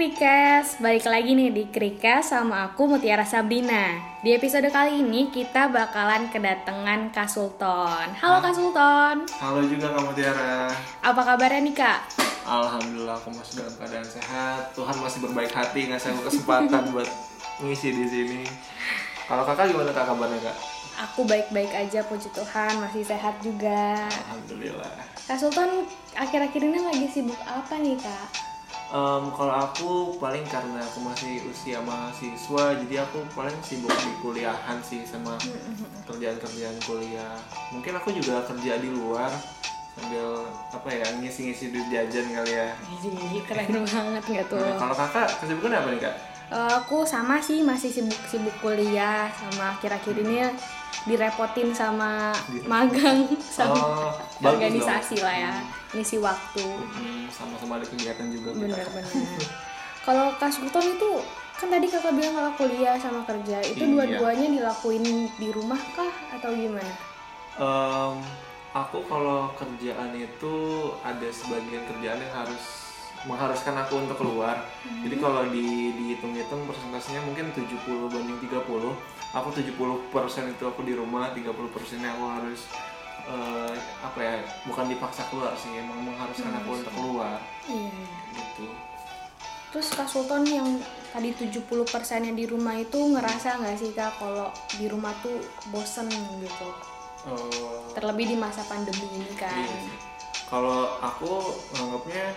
Krikes, balik lagi nih di Krikes sama aku Mutiara Sabrina. Di episode kali ini kita bakalan kedatangan Kak Sultan. Halo Kak Sultan, Halo juga Kak Mutiara. apa kabarnya nih Kak? Alhamdulillah aku masih dalam keadaan sehat. Tuhan masih berbaik hati ngasih aku kesempatan buat ngisi di sini. Kalau kakak gimana kak kabarnya kak? Aku baik-baik aja puji Tuhan, masih sehat juga. Alhamdulillah. Kak Sultan akhir-akhir ini lagi sibuk apa nih Kak? Em, kalau aku paling karena aku masih usia mahasiswa, jadi aku paling sibuk di kuliahan sih sama kerjaan-kerjaan kuliah. Mungkin aku juga kerja di luar sambil apa ya ngisi-ngisi duit jajan kali ya. Ih, keren banget nggak tuh? Nah, kalau kakak kesibukan apa nih kak? Eh, aku sama sih masih sibuk-sibuk kuliah sama akhir-akhir ini direpotin sama magang sama Oh, organisasi dong. lah ya ngisi waktu Hmm, sama-sama ada kegiatan juga bener-bener kalau Kak Sultan itu kan tadi kakak bilang kakak kuliah sama kerja itu Iya. dua-duanya dilakuin di rumah kah atau gimana? Em, aku kalau kerjaan itu ada sebagian kerjaan yang harus mengharuskan aku untuk keluar. Jadi kalau di dihitung-hitung persentasenya mungkin 70 banding 30. Aku 70% itu aku di rumah, 30% aku harus eh, apa ya? Bukan dipaksa keluar sih, emang mengharuskan aku untuk keluar Iya. gitu. Terus Kak Sultan yang tadi 70% yang di rumah itu ngerasa nggak sih Kak kalau di rumah tuh bosen gitu? Eh, Terlebih di masa pandemi ini kan. Iya. Kalau aku nganggapnya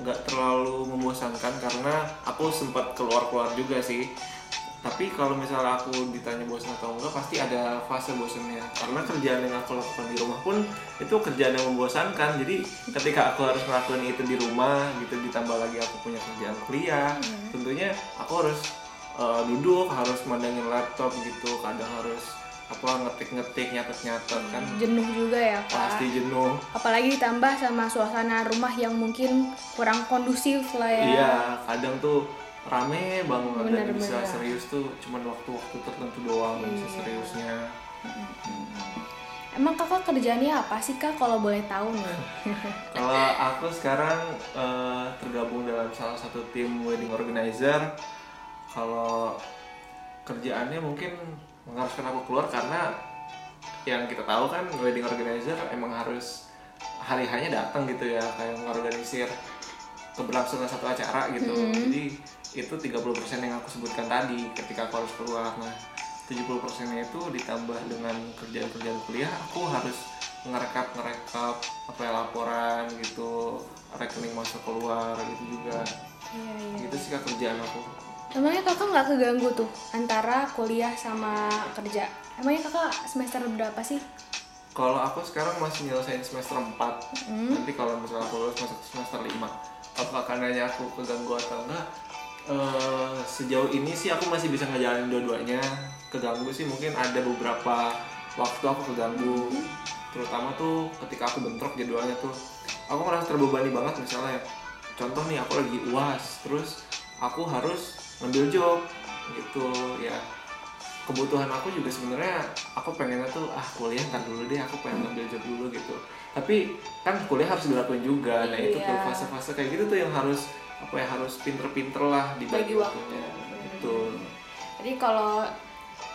nggak terlalu membosankan karena aku sempat keluar-keluar juga sih. Tapi kalau misalnya aku ditanya bosan atau enggak, pasti ada fase bosannya. Karena kerjaan yang aku lakukan di rumah pun itu kerjaan yang membosankan. Jadi ketika aku harus ngelakuin itu di rumah, gitu ditambah lagi aku punya kerjaan kuliah, tentunya aku harus eh, duduk, harus mandangin laptop gitu. Kadang harus apa ngetik-ngetik, nyatet-nyatet kan. Jenuh juga ya Kak. Pasti jenuh. apalagi ditambah sama suasana rumah yang mungkin kurang kondusif lah ya Iya, kadang tuh rame banget dan Bener, bisa bener. serius tuh cuman waktu-waktu tertentu doang bisa Iya. seriusnya. emang kakak kerjanya apa sih kak kalau boleh tahu nih Kalau aku sekarang eh, tergabung dalam salah satu tim wedding organizer. Kalau kerjaannya mungkin mengharuskan aku keluar karena yang kita tahu kan wedding organizer emang harus hari hanya datang gitu ya kayak mengorganisir keberlangsungan satu acara gitu. Jadi itu 30% yang aku sebutkan tadi ketika aku harus keluar. Nah, 70% nya itu ditambah dengan kerjaan-kerjaan kuliah, aku harus ngerekap ngerekap apa ya laporan gitu, rekening masuk keluar gitu juga. iya iya Gitu sih kerjaan aku. Emangnya kakak nggak keganggu tuh antara kuliah sama kerja? Emangnya kakak semester berapa sih? Kalau aku sekarang masih nyelesain semester 4 Nanti kalau misalnya aku lulus masuk semester 5 Apakah nanya aku keganggu atau enggak? Eh, Sejauh ini sih aku masih bisa ngejalanin dua-duanya. Keganggu sih mungkin ada beberapa waktu aku keganggu. Terutama tuh ketika aku bentrok jadwalnya tuh. Aku merasa terbebani banget misalnya. Contoh nih aku lagi uas Terus aku harus ngambil job gitu ya kebutuhan aku juga sebenarnya aku pengennya tuh ah kuliah ntar dulu deh aku pengen ngambil job dulu gitu tapi kan kuliah harus dilakuin juga nah itu tuh Iya. fase-fase kayak gitu tuh yang harus apa ya harus pinter-pinter lah Bagi dibagi waktu. waktunya betul jadi kalau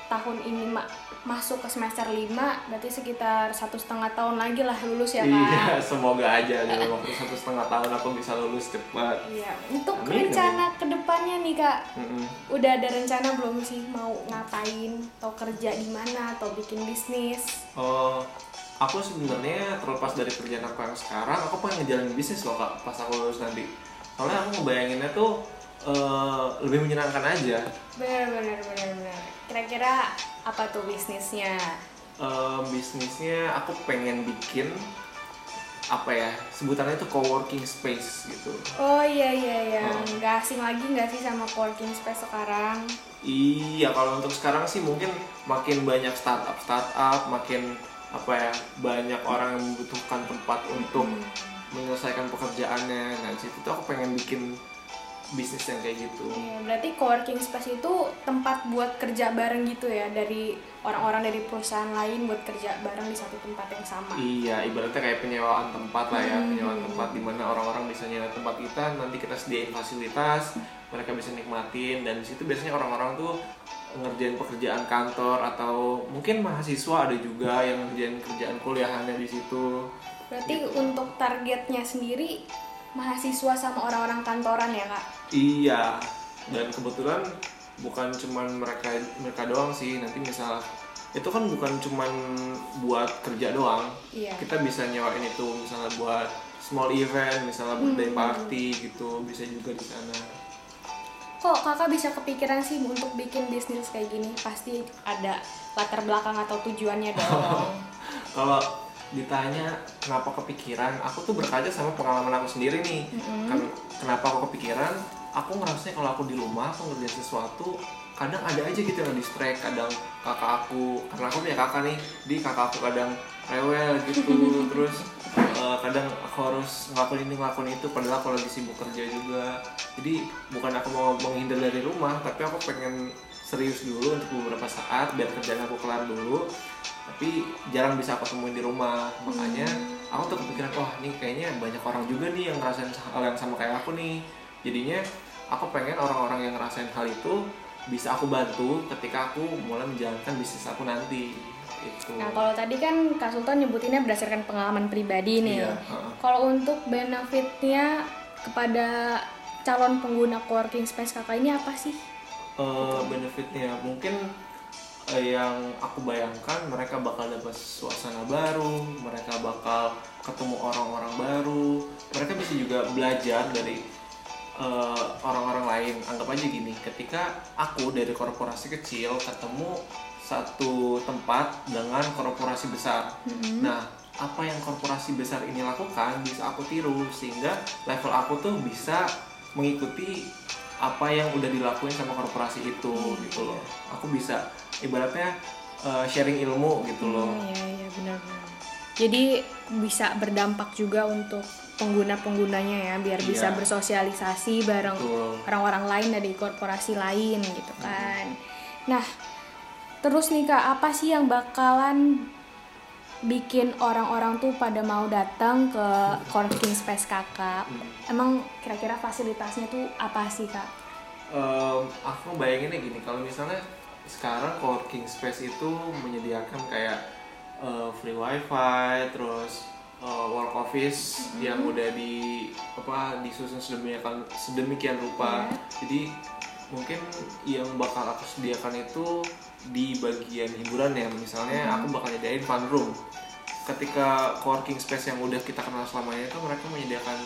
tahun ini ma- masuk ke semester 5 berarti sekitar satu setengah tahun lagi lah lulus ya kak iya semoga aja dalam waktu satu setengah tahun aku bisa lulus cepat Iya, untuk Amin, rencana ke depannya nih kak, Mm-mm. udah ada rencana belum sih mau ngapain atau kerja di mana atau bikin bisnis? Oh, aku sebenarnya terlepas dari kerjaan aku yang sekarang, aku pengen ngejalanin bisnis loh kak pas aku lulus nanti. Soalnya aku ngebayanginnya tuh eh, lebih menyenangkan aja. Bener bener bener bener. Kira-kira apa tuh bisnisnya? Eh, bisnisnya aku pengen bikin apa ya sebutannya itu co-working space gitu. Oh iya iya iya, Oh. nggak asing lagi nggak sih sama coworking space sekarang? Iya kalau untuk sekarang sih mungkin makin banyak startup startup, makin apa ya banyak orang yang membutuhkan tempat untuk menyelesaikan pekerjaannya. Nah situ tuh aku pengen bikin bisnis yang kayak gitu Iya, berarti coworking space itu tempat buat kerja bareng gitu ya dari orang-orang dari perusahaan lain buat kerja bareng di satu tempat yang sama. Iya, ibaratnya kayak penyewaan tempat lah ya, penyewaan tempat di mana orang-orang bisa nyewa tempat kita, nanti kita sediain fasilitas, mereka bisa nikmatin dan di situ biasanya orang-orang tuh ngerjain pekerjaan kantor atau mungkin mahasiswa ada juga yang ngerjain kerjaan kuliahannya di situ. Berarti untuk targetnya sendiri mahasiswa sama orang-orang kantoran ya kak? Iya, dan kebetulan bukan cuman mereka mereka doang sih, nanti misal itu kan bukan cuman buat kerja doang, Iya. kita bisa nyewain itu misalnya buat small event misalnya birthday party gitu bisa juga di sana Kok kakak bisa kepikiran sih untuk bikin bisnis kayak gini? Pasti ada latar belakang atau tujuannya dong. kalau ditanya kenapa kepikiran? Aku tuh berkaca sama pengalaman aku sendiri nih. Kan kenapa aku kepikiran? Aku ngerasanya kalau aku di rumah aku ngerjain sesuatu kadang ada aja gitu yang distract kadang kakak aku karena aku punya kakak nih di kakak aku kadang rewel gitu. Terus eh, kadang aku harus ngelakuin ini ngelakuin itu padahal aku lagi sibuk kerja juga. Jadi bukan aku mau menghindar dari rumah tapi aku pengen serius dulu untuk beberapa saat biar kerjaan aku kelar dulu tapi jarang bisa aku temuin di rumah makanya aku tuh kepikiran wah ini kayaknya banyak orang juga nih yang ngerasain hal yang sama kayak aku nih jadinya aku pengen orang-orang yang ngerasain hal itu bisa aku bantu ketika aku mulai menjalankan bisnis aku nanti itu Nah kalau tadi kan Kak Sultan nyebutinnya berdasarkan pengalaman pribadi nih. Iya. Kalau untuk benefitnya kepada calon pengguna coworking space kakak ini apa sih? Eh, benefitnya mungkin yang aku bayangkan mereka bakal dapat suasana baru mereka bakal ketemu orang-orang baru. Mereka bisa juga belajar dari eh, orang-orang lain. Anggap aja gini ketika aku dari korporasi kecil ketemu satu tempat dengan korporasi besar. Nah apa yang korporasi besar ini lakukan bisa aku tiru sehingga level aku tuh bisa mengikuti apa yang udah dilakuin sama korporasi itu gitu loh aku bisa ibaratnya uh, sharing ilmu gitu loh Hmm, Iya iya benar-benar. Jadi bisa berdampak juga untuk pengguna-penggunanya ya, biar bisa Iya. bersosialisasi bareng orang-orang lain dari korporasi lain gitu kan. Nah, terus nih kak, apa sih yang bakalan bikin orang-orang tuh pada mau datang ke coworking space kakak? Emang kira-kira fasilitasnya tuh apa sih kak? Em, aku bayanginnya gini kalau misalnya sekarang coworking space itu menyediakan kayak eh, free wifi terus eh, work office yang udah di apa disusun sedemikian sedemikian rupa jadi mungkin yang bakal aku sediakan itu di bagian hiburan ya misalnya aku bakal nyediain fun room ketika coworking space yang udah kita kenal selamanya itu mereka menyediakan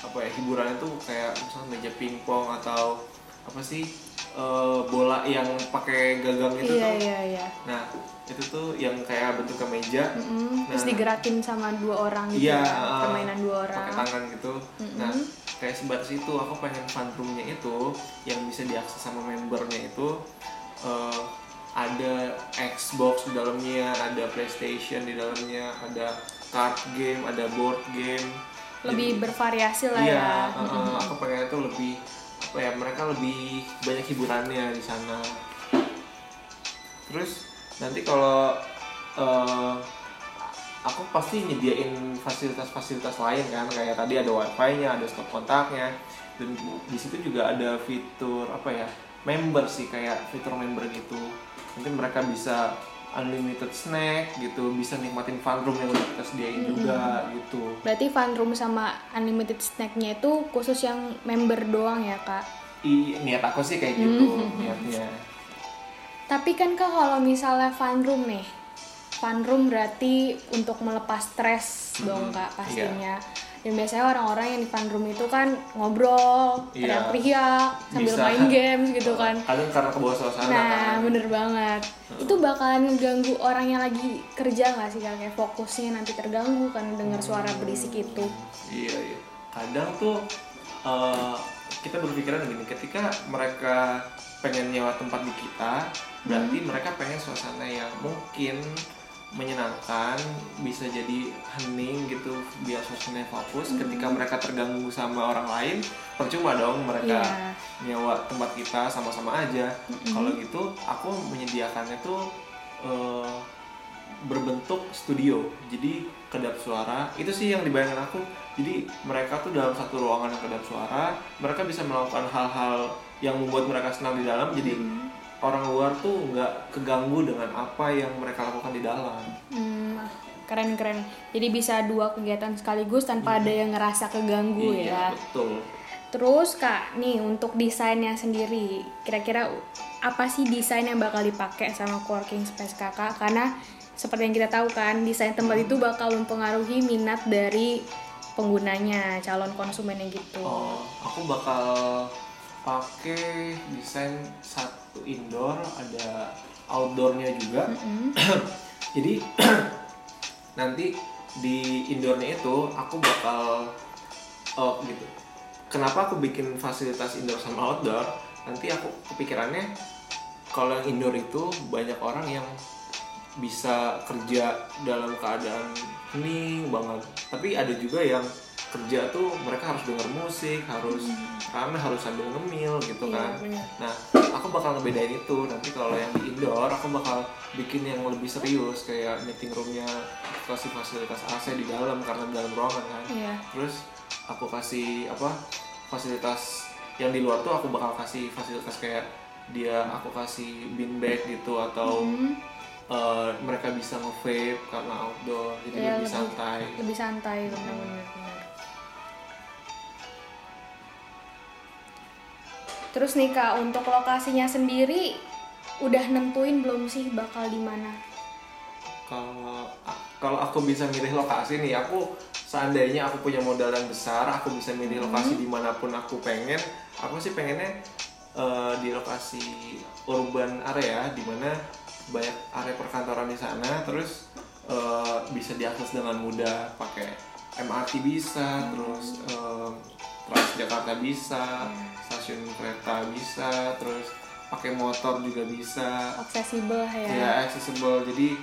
apa ya hiburan itu kayak misalnya meja pingpong atau apa sih eh, bola yang pakai gagang itu iya tuh iya iya. nah itu tuh yang kayak bentuk kemeja Mm, Terus Nah. digerakin sama dua orang gitu Iya, ya, eh, permainan dua orang. pakai tangan gitu. Nah, kayak sebatas itu aku pengen fun roomnya itu yang bisa diakses sama membernya itu eh, ada Xbox di dalamnya, ada PlayStation di dalamnya, ada card game, ada board game. Lebih bervariasi lah Iya, ya. eh, eh, aku pengen itu lebih apa ya mereka lebih banyak hiburannya di sana. Terus nanti kalau eh, aku pasti nyediain fasilitas-fasilitas lain kan kayak tadi ada wifi-nya, ada stop kontaknya dan di situ juga ada fitur apa ya member sih kayak fitur member gitu. Nanti mereka bisa unlimited snack gitu, bisa nikmatin fun room yang udah kita sediain juga gitu. Berarti fun room sama unlimited snacknya itu khusus yang member doang ya kak. I, niat aku sih kayak gitu niatnya. Tapi kan kak kalau misalnya fun room nih, fun room berarti untuk melepas stres dong kak pastinya. Dan biasanya orang-orang yang di fun room itu kan ngobrol, Iya. teriak-teriak, sambil Bisa. main games gitu kan. Kadang karena kebawa suasana Nah, kan. bener banget. Itu bakalan ngeganggu orang yang lagi kerja nggak sih? Kayak fokusnya nanti terganggu kan dengar suara berisik itu. Iya iya. Kadang tuh eh, kita berpikiran gini, ketika mereka pengen nyewa tempat di kita, berarti mereka pengen suasana yang mungkin menyenangkan bisa jadi hening gitu biar suasananya fokus Hmm. ketika mereka terganggu sama orang lain percuma dong mereka Iya. nyewa tempat kita sama-sama aja Mm-mm. kalau gitu aku menyediakannya tuh eh, berbentuk studio jadi kedap suara itu sih yang dibayangkan aku jadi mereka tuh dalam satu ruangan yang kedap suara mereka bisa melakukan hal-hal yang membuat mereka senang di dalam jadi Hmm. Orang luar tuh nggak keganggu dengan apa yang mereka lakukan di dalam Hmm, keren keren. Jadi bisa dua kegiatan sekaligus tanpa ada yang ngerasa keganggu ya. iya betul Terus kak, nih untuk desainnya sendiri, kira-kira apa sih desain yang bakal dipakai sama coworking space kakak? Karena seperti yang kita tahu kan, desain tempat itu bakal mempengaruhi minat dari penggunanya, calon konsumennya gitu. Oh, aku bakal pakai desain satu indoor, ada outdoornya juga. Mm-mm. Jadi nanti di indoornya itu aku bakal oh gitu. Kenapa aku bikin fasilitas indoor sama outdoor? Nanti aku kepikirannya kalau yang indoor itu banyak orang yang bisa kerja dalam keadaan hening banget. Tapi ada juga yang kerja tuh mereka harus denger musik, harus rame, harus sambil ngemil gitu Iya, kan. bener. Nah, aku bakal ngebedain itu. Nanti kalau yang di indoor, aku bakal bikin yang lebih serius kayak meeting roomnya kasih fasilitas AC di dalam karena di dalam ruangan kan. Iya. Terus aku kasih apa fasilitas yang di luar tuh aku bakal kasih fasilitas kayak dia aku kasih bean bag gitu atau Hmm, eh, mereka bisa nge-vape karena outdoor jadi Iya, lebih lebih- santai. lebih santai benar-benar. Terus nih kak, untuk lokasinya sendiri udah nentuin belum sih bakal di mana? kalau kalau aku bisa milih lokasi nih aku seandainya aku punya modal yang besar aku bisa milih lokasi di mana pun aku pengen aku sih pengennya eh, di lokasi urban area di mana banyak area perkantoran di sana terus eh, bisa diakses dengan mudah pakai MRT bisa terus eh, Transjakarta bisa stasiun kereta bisa terus pakai motor juga bisa. Aksesibel ya. ya accessible. Jadi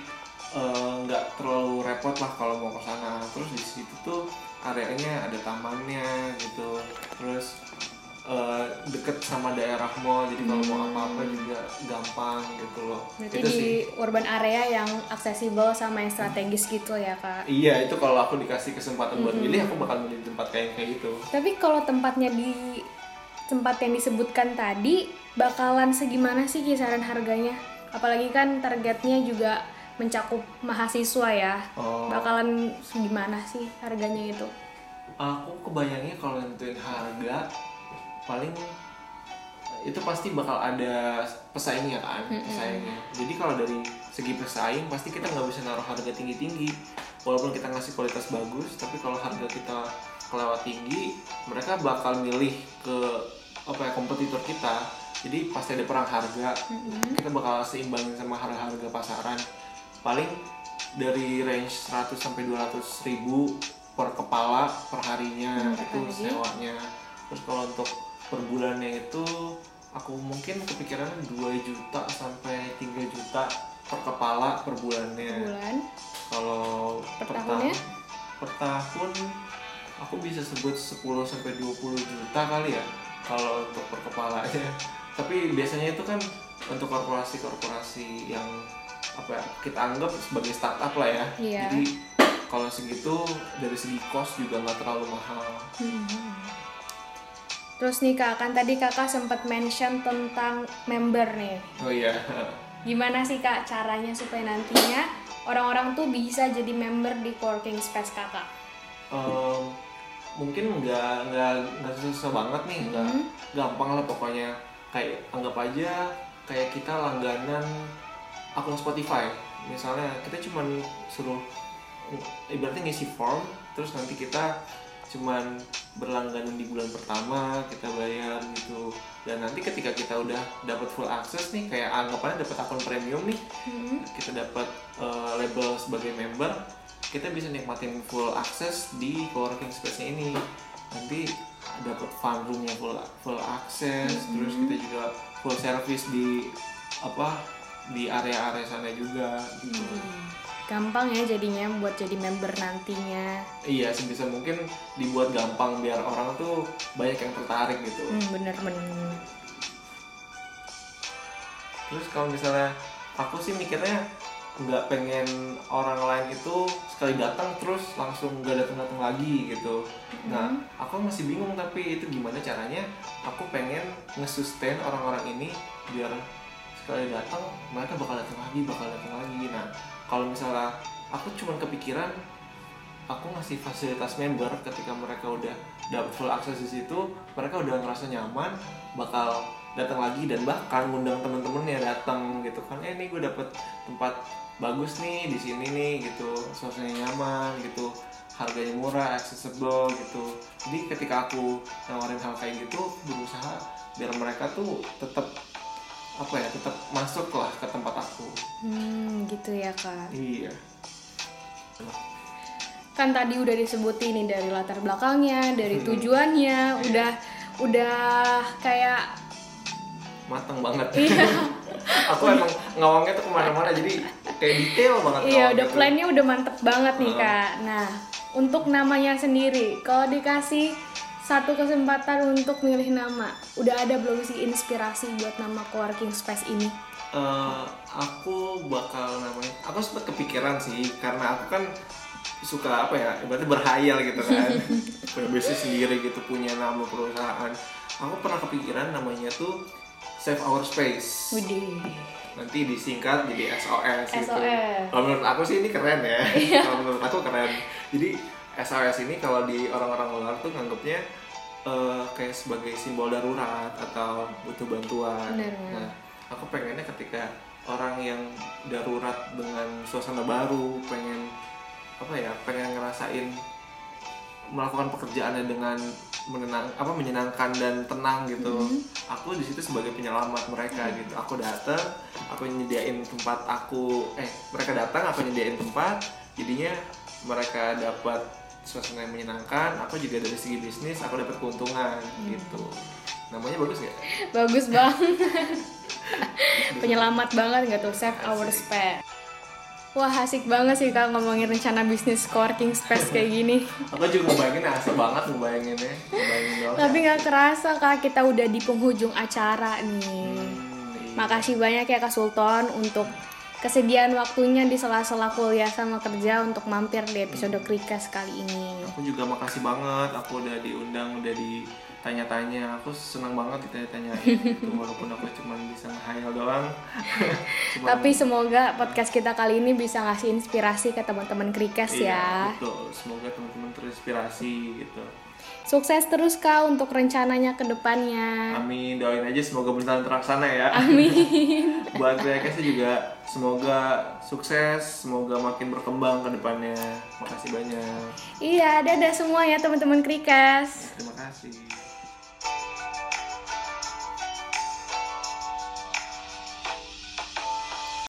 eh, nggak terlalu repot lah kalau mau ke sana. Terus di situ tuh areanya ada tamannya gitu. Terus eh, deket sama daerah mall jadi kalau mau apa-apa juga gampang gitu loh Berarti itu di sih urban area yang aksesibel sama yang strategis gitu ya kak. iya itu kalau aku dikasih kesempatan buat milih aku bakal milih tempat kayak kayak gitu Tapi kalau tempatnya di tempat yang disebutkan tadi bakalan segimana sih kisaran harganya? Apalagi kan targetnya juga mencakup mahasiswa ya. Oh. Bakalan segimana sih harganya itu? aku kebayangnya kalau nentuin harga paling itu pasti bakal ada pesaingnya kan pesaingnya. Jadi kalau dari segi pesaing pasti kita nggak bisa naruh harga tinggi tinggi walaupun kita ngasih kualitas bagus tapi kalau harga kita kelewat tinggi mereka bakal milih ke apa ya kompetitor kita. Jadi pasti ada perang harga kita bakal seimbangin sama harga-harga pasaran. Paling dari range 100 sampai 200 ribu per kepala per harinya Hmm, per itu sewanya. Terus kalau untuk per bulannya itu aku mungkin kepikiran 2 juta sampai 3 juta per kepala per bulannya Bulan. kalau Per per, tahunnya? tahun per tahun aku bisa sebut 10 sampai 20 juta kali ya kalau untuk per kepalanya tapi biasanya itu kan untuk korporasi-korporasi yang apa ya, kita anggap sebagai startup lah ya Iya. jadi kalau segitu dari segi cost juga nggak terlalu mahal Terus nih kak, kan tadi kakak sempat mention tentang member nih. oh iya Gimana sih kak caranya supaya nantinya orang-orang tuh bisa jadi member di coworking space kakak? Em, mungkin nggak nggak nggak susah banget nih nggak Mhm. gampang lah pokoknya kayak anggap aja kayak kita langganan akun Spotify misalnya kita cuman suruh ibaratnya ngisi form terus nanti kita cuman berlangganan di bulan pertama kita bayar gitu. Dan nanti ketika kita udah dapat full access nih kayak anggapannya dapat akun premium nih Hmm. kita dapat eh, label sebagai member kita bisa nikmatin full access di coworking space-nya ini. Nanti dapat fun room-nya full full access terus kita juga full service di apa di area-area sana juga gitu gampang ya jadinya buat jadi member nantinya. Iya sebisa mungkin dibuat gampang biar orang tuh banyak yang tertarik gitu. Hmm, bener bener. Terus kalau misalnya aku sih mikirnya nggak pengen orang lain itu sekali datang terus langsung nggak datang datang lagi gitu. Nah aku masih bingung tapi itu gimana caranya aku pengen ngesustain orang-orang ini biar sekali datang mereka bakal datang lagi bakal datang lagi. Nah kalau misalnya aku cuman kepikiran aku ngasih fasilitas member ketika mereka udah dapat full akses di situ mereka udah ngerasa nyaman bakal datang lagi dan bahkan ngundang temen-temennya datang gitu kan. Eh ini gue dapet tempat bagus nih di sini nih gitu. Suasananya nyaman gitu. Harganya murah accessible gitu. Jadi ketika aku nawarin hal kayak gitu berusaha biar mereka tuh tetap apa ya tetap masuk lah ke tempat aku. Hmm gitu ya kak. Iya. Kan tadi udah disebutin nih dari latar belakangnya dari tujuannya udah udah kayak mateng banget. Iya. Aku emang ngawangnya tuh ke mana-mana jadi kayak detail banget iya udah gitu. plannya udah mantep banget nih Heeh. kak. Nah untuk namanya sendiri kalau dikasih satu kesempatan untuk milih nama udah ada belum sih inspirasi buat nama coworking space ini Eh, aku bakal namanya aku sempat kepikiran sih karena aku kan suka apa ya ibaratnya berhayal gitu kan punya bisnis sendiri gitu punya nama perusahaan aku pernah kepikiran namanya tuh Save Our Space Widih nanti disingkat jadi SOS gitu. SOS. Kalau menurut aku sih ini keren ya. kalau menurut aku keren. Jadi SOS ini kalau di orang-orang luar tuh nganggapnya eh, kayak sebagai simbol darurat atau butuh bantuan. Benar. Nah, aku pengennya ketika orang yang darurat dengan suasana baru, pengen apa ya, pengen ngerasain melakukan pekerjaannya dengan menenang apa menyenangkan dan tenang gitu aku di situ sebagai penyelamat mereka gitu aku datang aku nyediain tempat aku eh mereka datang aku nyediain tempat jadinya mereka dapat suasana yang menyenangkan aku juga dari segi bisnis aku dapat keuntungan gitu. Namanya bagus nggak? Bagus banget. Penyelamat banget nggak tuh save our space wah asik banget sih kak ngomongin rencana bisnis coworking space kayak gini. Aku juga ngebayangin asik banget ngebayanginnya. Ngebayangin doang tapi nggak kerasa kak kita udah di penghujung acara nih. Hmm, iya. makasih banyak ya kak Sultan untuk kesediaan waktunya di sela-sela kuliah sama kerja untuk mampir di episode Krikas kali ini. Aku juga makasih banget aku udah diundang udah ditanya-tanya. Aku senang banget ditanya-tanya gitu walaupun aku cuma bisa ngehayal doang. Cuman- tapi semoga podcast kita kali ini bisa ngasih inspirasi ke teman-teman Krikas Iya, ya. betul. Semoga teman-teman terinspirasi gitu sukses terus kak untuk rencananya ke depannya. Amin. Doain aja semoga beneran terlaksana ya. Amin. Buat sih juga semoga sukses semoga makin berkembang ke depannya. Makasih banyak. Iya dadah semua ya teman-teman Krikas. Terima kasih